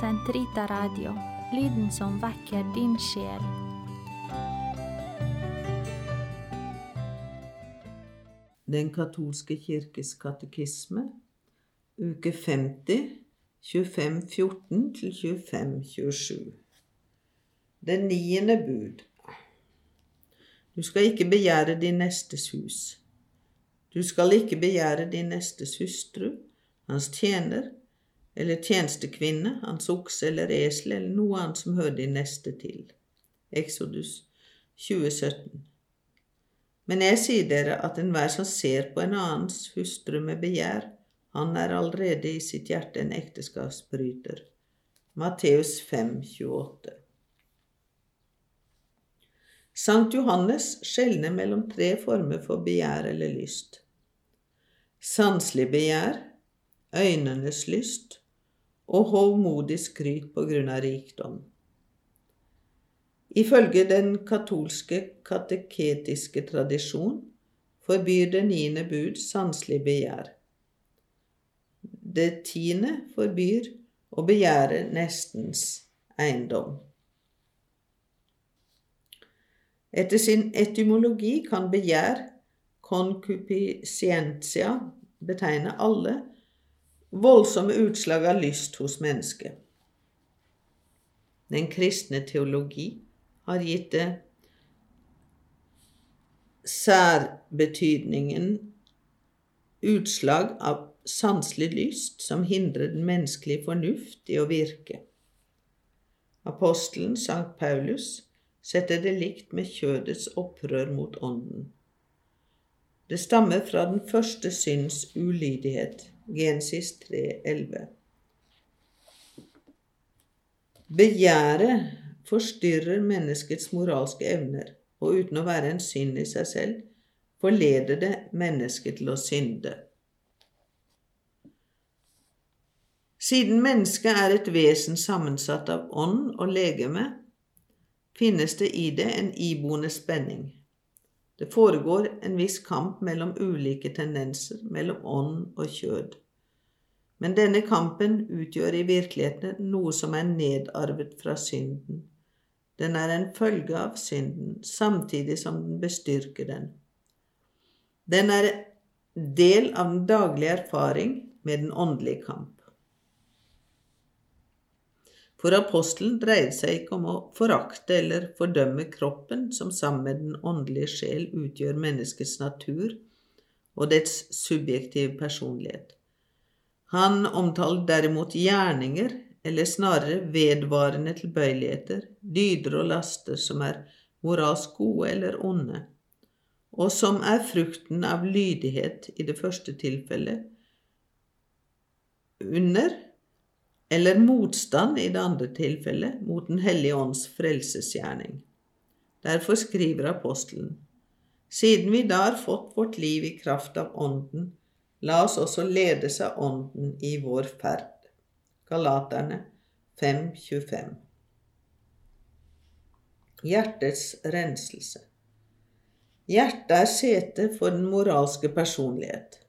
Sentrita Radio, lyden som vekker din sjel. Den katolske kirkes katekisme, uke 50, 2514 til 2527. Det niende bud. Du skal ikke begjære din nestes hus. Du skal ikke begjære din nestes hustru, hans tjener eller tjenestekvinne, hans okse eller esel eller noe annet som hører din neste til. Exodus 2017. Men jeg sier dere at enhver som ser på en annens hustru med begjær, han er allerede i sitt hjerte en ekteskapsbryter. Matteus 5, 28. Sankt Johannes skjelner mellom tre former for begjær eller lyst. Sanselig begjær, øynenes lyst og hovmodig skryt på grunn av rikdom. Ifølge den katolske kateketiske tradisjon forbyr det niende bud sanselig begjær. Det tiende forbyr å begjære nestens eiendom. Etter sin etymologi kan begjær, concupiscentia, betegne alle voldsomme utslag av lyst hos mennesket. Den kristne teologi har gitt det særbetydningen utslag av sanselig lyst som hindrer den menneskelige fornuft i å virke. Apostelen Sankt Paulus setter det likt med kjødets opprør mot ånden. Det stammer fra den første synds ulydighet, Genesis 3.11. Begjæret forstyrrer menneskets moralske evner, og uten å være en synd i seg selv, forleder det mennesket til å synde. Siden mennesket er et vesen sammensatt av ånd og legeme, finnes det i det en iboende spenning. Det foregår en viss kamp mellom ulike tendenser, mellom ånd og kjød. Men denne kampen utgjør i virkeligheten noe som er nedarvet fra synden. Den er en følge av synden, samtidig som den bestyrker den. Den er del av den daglige erfaring med den åndelige kamp. For apostelen dreier seg ikke om å forakte eller fordømme kroppen, som sammen med den åndelige sjel utgjør menneskets natur og dets subjektive personlighet. Han omtaler derimot gjerninger, eller snarere vedvarende tilbøyeligheter, dyder og laster som er moralsk gode eller onde, og som er frukten av lydighet i det første tilfellet, under eller motstand i det andre tilfellet mot Den hellige ånds frelsesgjerning. Derfor skriver apostelen, siden vi da har fått vårt liv i kraft av Ånden, la oss også ledes av Ånden i vår ferd. Galaterne 5.25 Hjertets renselse Hjertet er sete for den moralske personlighet.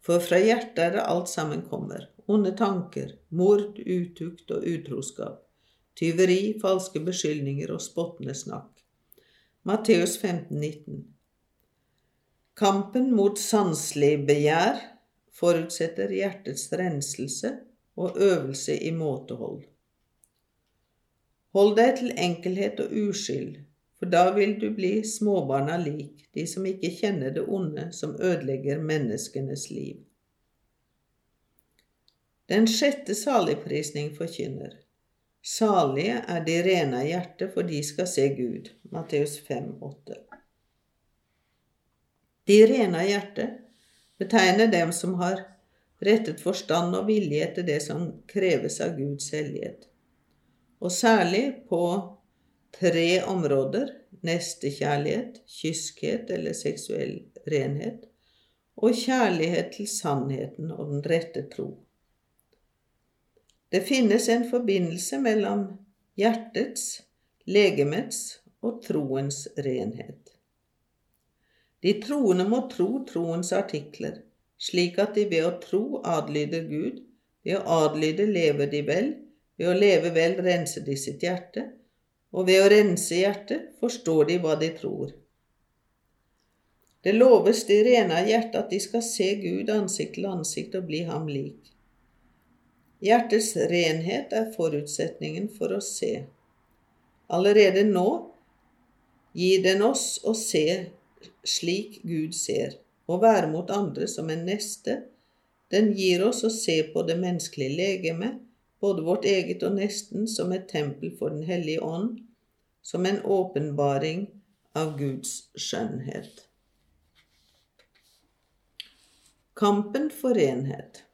For fra hjertet er det alt sammen kommer, onde tanker, mord, utukt og utroskap, tyveri, falske beskyldninger og spottende snakk. Matteus 15, 19. Kampen mot sanselig begjær forutsetter hjertets renselse og øvelse i måtehold. Hold deg til enkelhet og uskyld, for da vil du bli småbarna lik, de som ikke kjenner det onde som ødelegger menneskenes liv. Den sjette saligprisning forkynner. Salige er de rene av hjerte, for de skal se Gud. Matteus 5, 8. De rene av hjerte betegner dem som har rettet forstand og vilje etter det som kreves av Guds hellighet, og særlig på tre områder nestekjærlighet, kyskhet eller seksuell renhet, og kjærlighet til sannheten og den rette tro. Det finnes en forbindelse mellom hjertets, legemets og troens renhet. De troende må tro troens artikler, slik at de ved å tro adlyder Gud, ved å adlyde lever de vel, ved å leve vel renser de sitt hjerte, og ved å rense hjertet forstår de hva de tror. Det loves de rene av hjertet at de skal se Gud ansikt til ansikt og bli ham lik. Hjertets renhet er forutsetningen for å se. Allerede nå gir den oss å se slik Gud ser, og være mot andre som en neste. Den gir oss å se på det menneskelige legeme, både vårt eget og nesten, som et tempel for Den hellige ånd, som en åpenbaring av Guds skjønnhet. Kampen for renhet.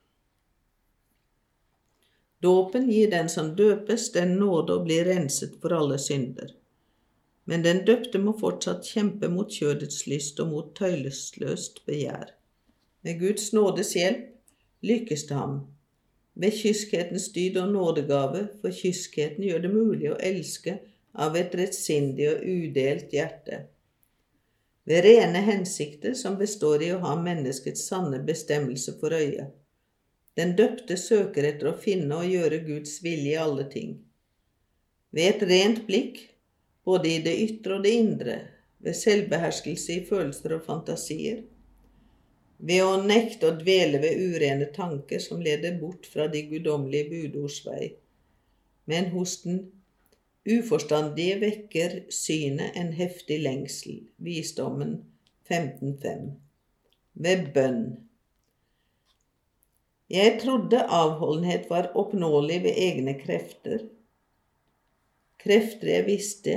Dåpen gir den som døpes, den nåde å bli renset for alle synder. Men den døpte må fortsatt kjempe mot kjødets lyst og mot tøylesløst begjær. Med Guds nådes hjelp lykkes det ham ved kyskhetens dyd og nådegave, for kyskheten gjør det mulig å elske av et rettsindig og udelt hjerte. Ved rene hensikter som består i å ha menneskets sanne bestemmelse for øye. Den døpte søker etter å finne og gjøre Guds vilje i alle ting. Ved et rent blikk, både i det ytre og det indre, ved selvbeherskelse i følelser og fantasier, ved å nekte å dvele ved urene tanker som leder bort fra de guddommelige budords vei. Men hos den uforstandige vekker synet en heftig lengsel, visdommen 15.5. Ved bønn. Jeg trodde avholdenhet var oppnåelig ved egne krefter, krefter jeg visste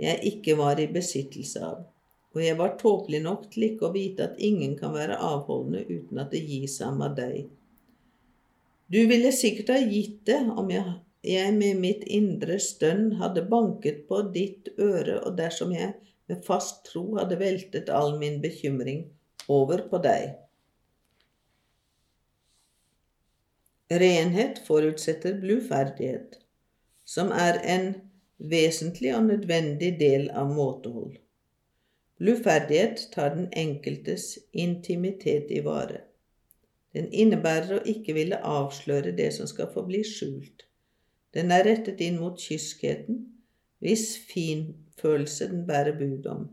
jeg ikke var i besittelse av og jeg var tåpelig nok til ikke å vite at ingen kan være avholdende uten at det gis ham av deg. Du ville sikkert ha gitt det om jeg, med mitt indre stønn hadde banket på ditt øre, og dersom jeg med fast tro hadde veltet all min bekymring over på deg. Renhet forutsetter bluferdighet, som er en vesentlig og nødvendig del av måtehold. Bluferdighet tar den enkeltes intimitet i vare. Den innebærer å ikke ville avsløre det som skal forbli skjult. Den er rettet inn mot kyskheten, hvis finfølelse den bærer bud om.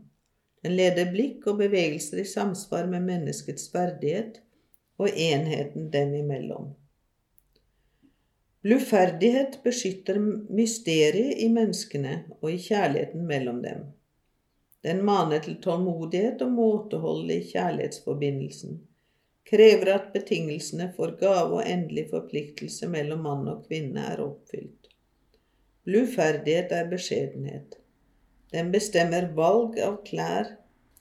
Den leder blikk og bevegelser i samsvar med menneskets verdighet og enheten dem imellom. Bluferdighet beskytter mysteriet i menneskene og i kjærligheten mellom dem. Den maner til tålmodighet og måtehold i kjærlighetsforbindelsen, krever at betingelsene for gave og endelig forpliktelse mellom mann og kvinne er oppfylt. Bluferdighet er beskjedenhet. Den bestemmer valg av klær,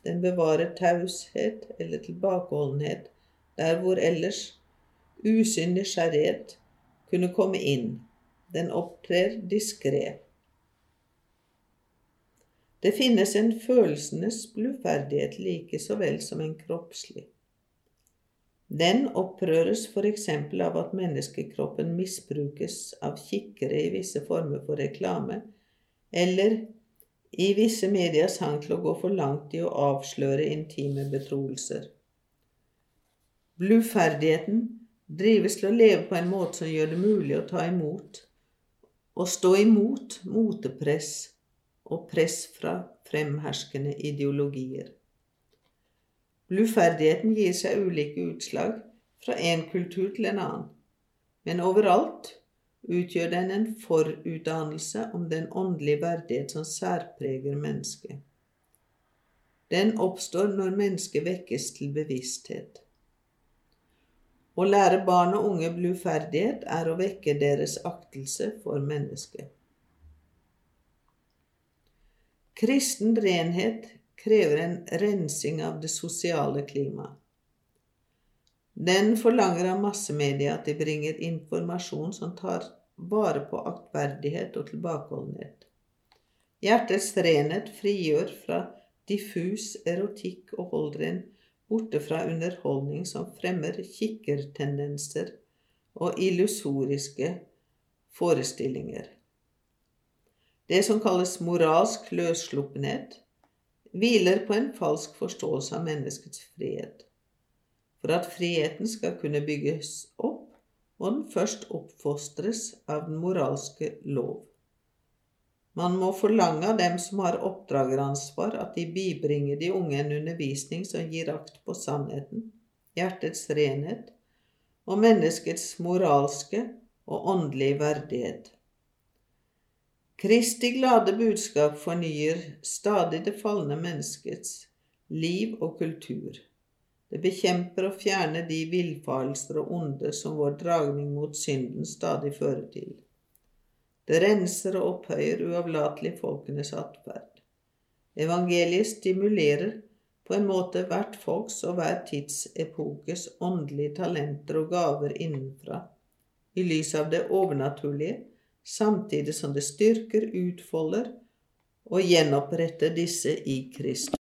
den bevarer taushet eller tilbakeholdenhet der hvor ellers usynlig nysgjerrighet kunne komme inn. Den opptrer diskré. Det finnes en følelsenes bluferdighet like så vel som en kroppslig. Den opprøres f.eks. av at menneskekroppen misbrukes av kikkere i visse former for reklame, eller i visse medias hang til å gå for langt i å avsløre intime betroelser. Bluferdigheten drives til å leve på en måte som gjør det mulig å ta imot og stå imot motepress og press fra fremherskende ideologier. Bluferdigheten gir seg ulike utslag fra en kultur til en annen, men overalt utgjør den en forutdannelse om den åndelige verdighet som særpreger mennesket. Den oppstår når mennesket vekkes til bevissthet. Å lære barn og unge bluferdighet er å vekke deres aktelse for mennesket. Kristen renhet krever en rensing av det sosiale klimaet. Den forlanger av massemedia at de bringer informasjon som tar vare på aktverdighet og tilbakeholdenhet. Hjertets renhet frigjør fra diffus erotikk og holder en borte fra underholdning som fremmer kikkertendenser og illusoriske forestillinger. Det som kalles moralsk løssluppenhet, hviler på en falsk forståelse av menneskets frihet. For at friheten skal kunne bygges opp, må den først oppfostres av den moralske lov. Man må forlange av dem som har oppdrageransvar, at de bibringer de unge en undervisning som gir akt på sannheten, hjertets renhet og menneskets moralske og åndelige verdighet. Kristi glade budskap fornyer stadig det falne menneskets liv og kultur. Det bekjemper og fjerner de villfarelser og onde som vår dragning mot synden stadig fører til. Det renser og opphøyer uavlatelig folkenes atferd. Evangeliet stimulerer på en måte hvert folks og hver tidsepokes åndelige talenter og gaver innenfra, i lys av det overnaturlige, samtidig som det styrker, utfolder og gjenoppretter disse i Kristus.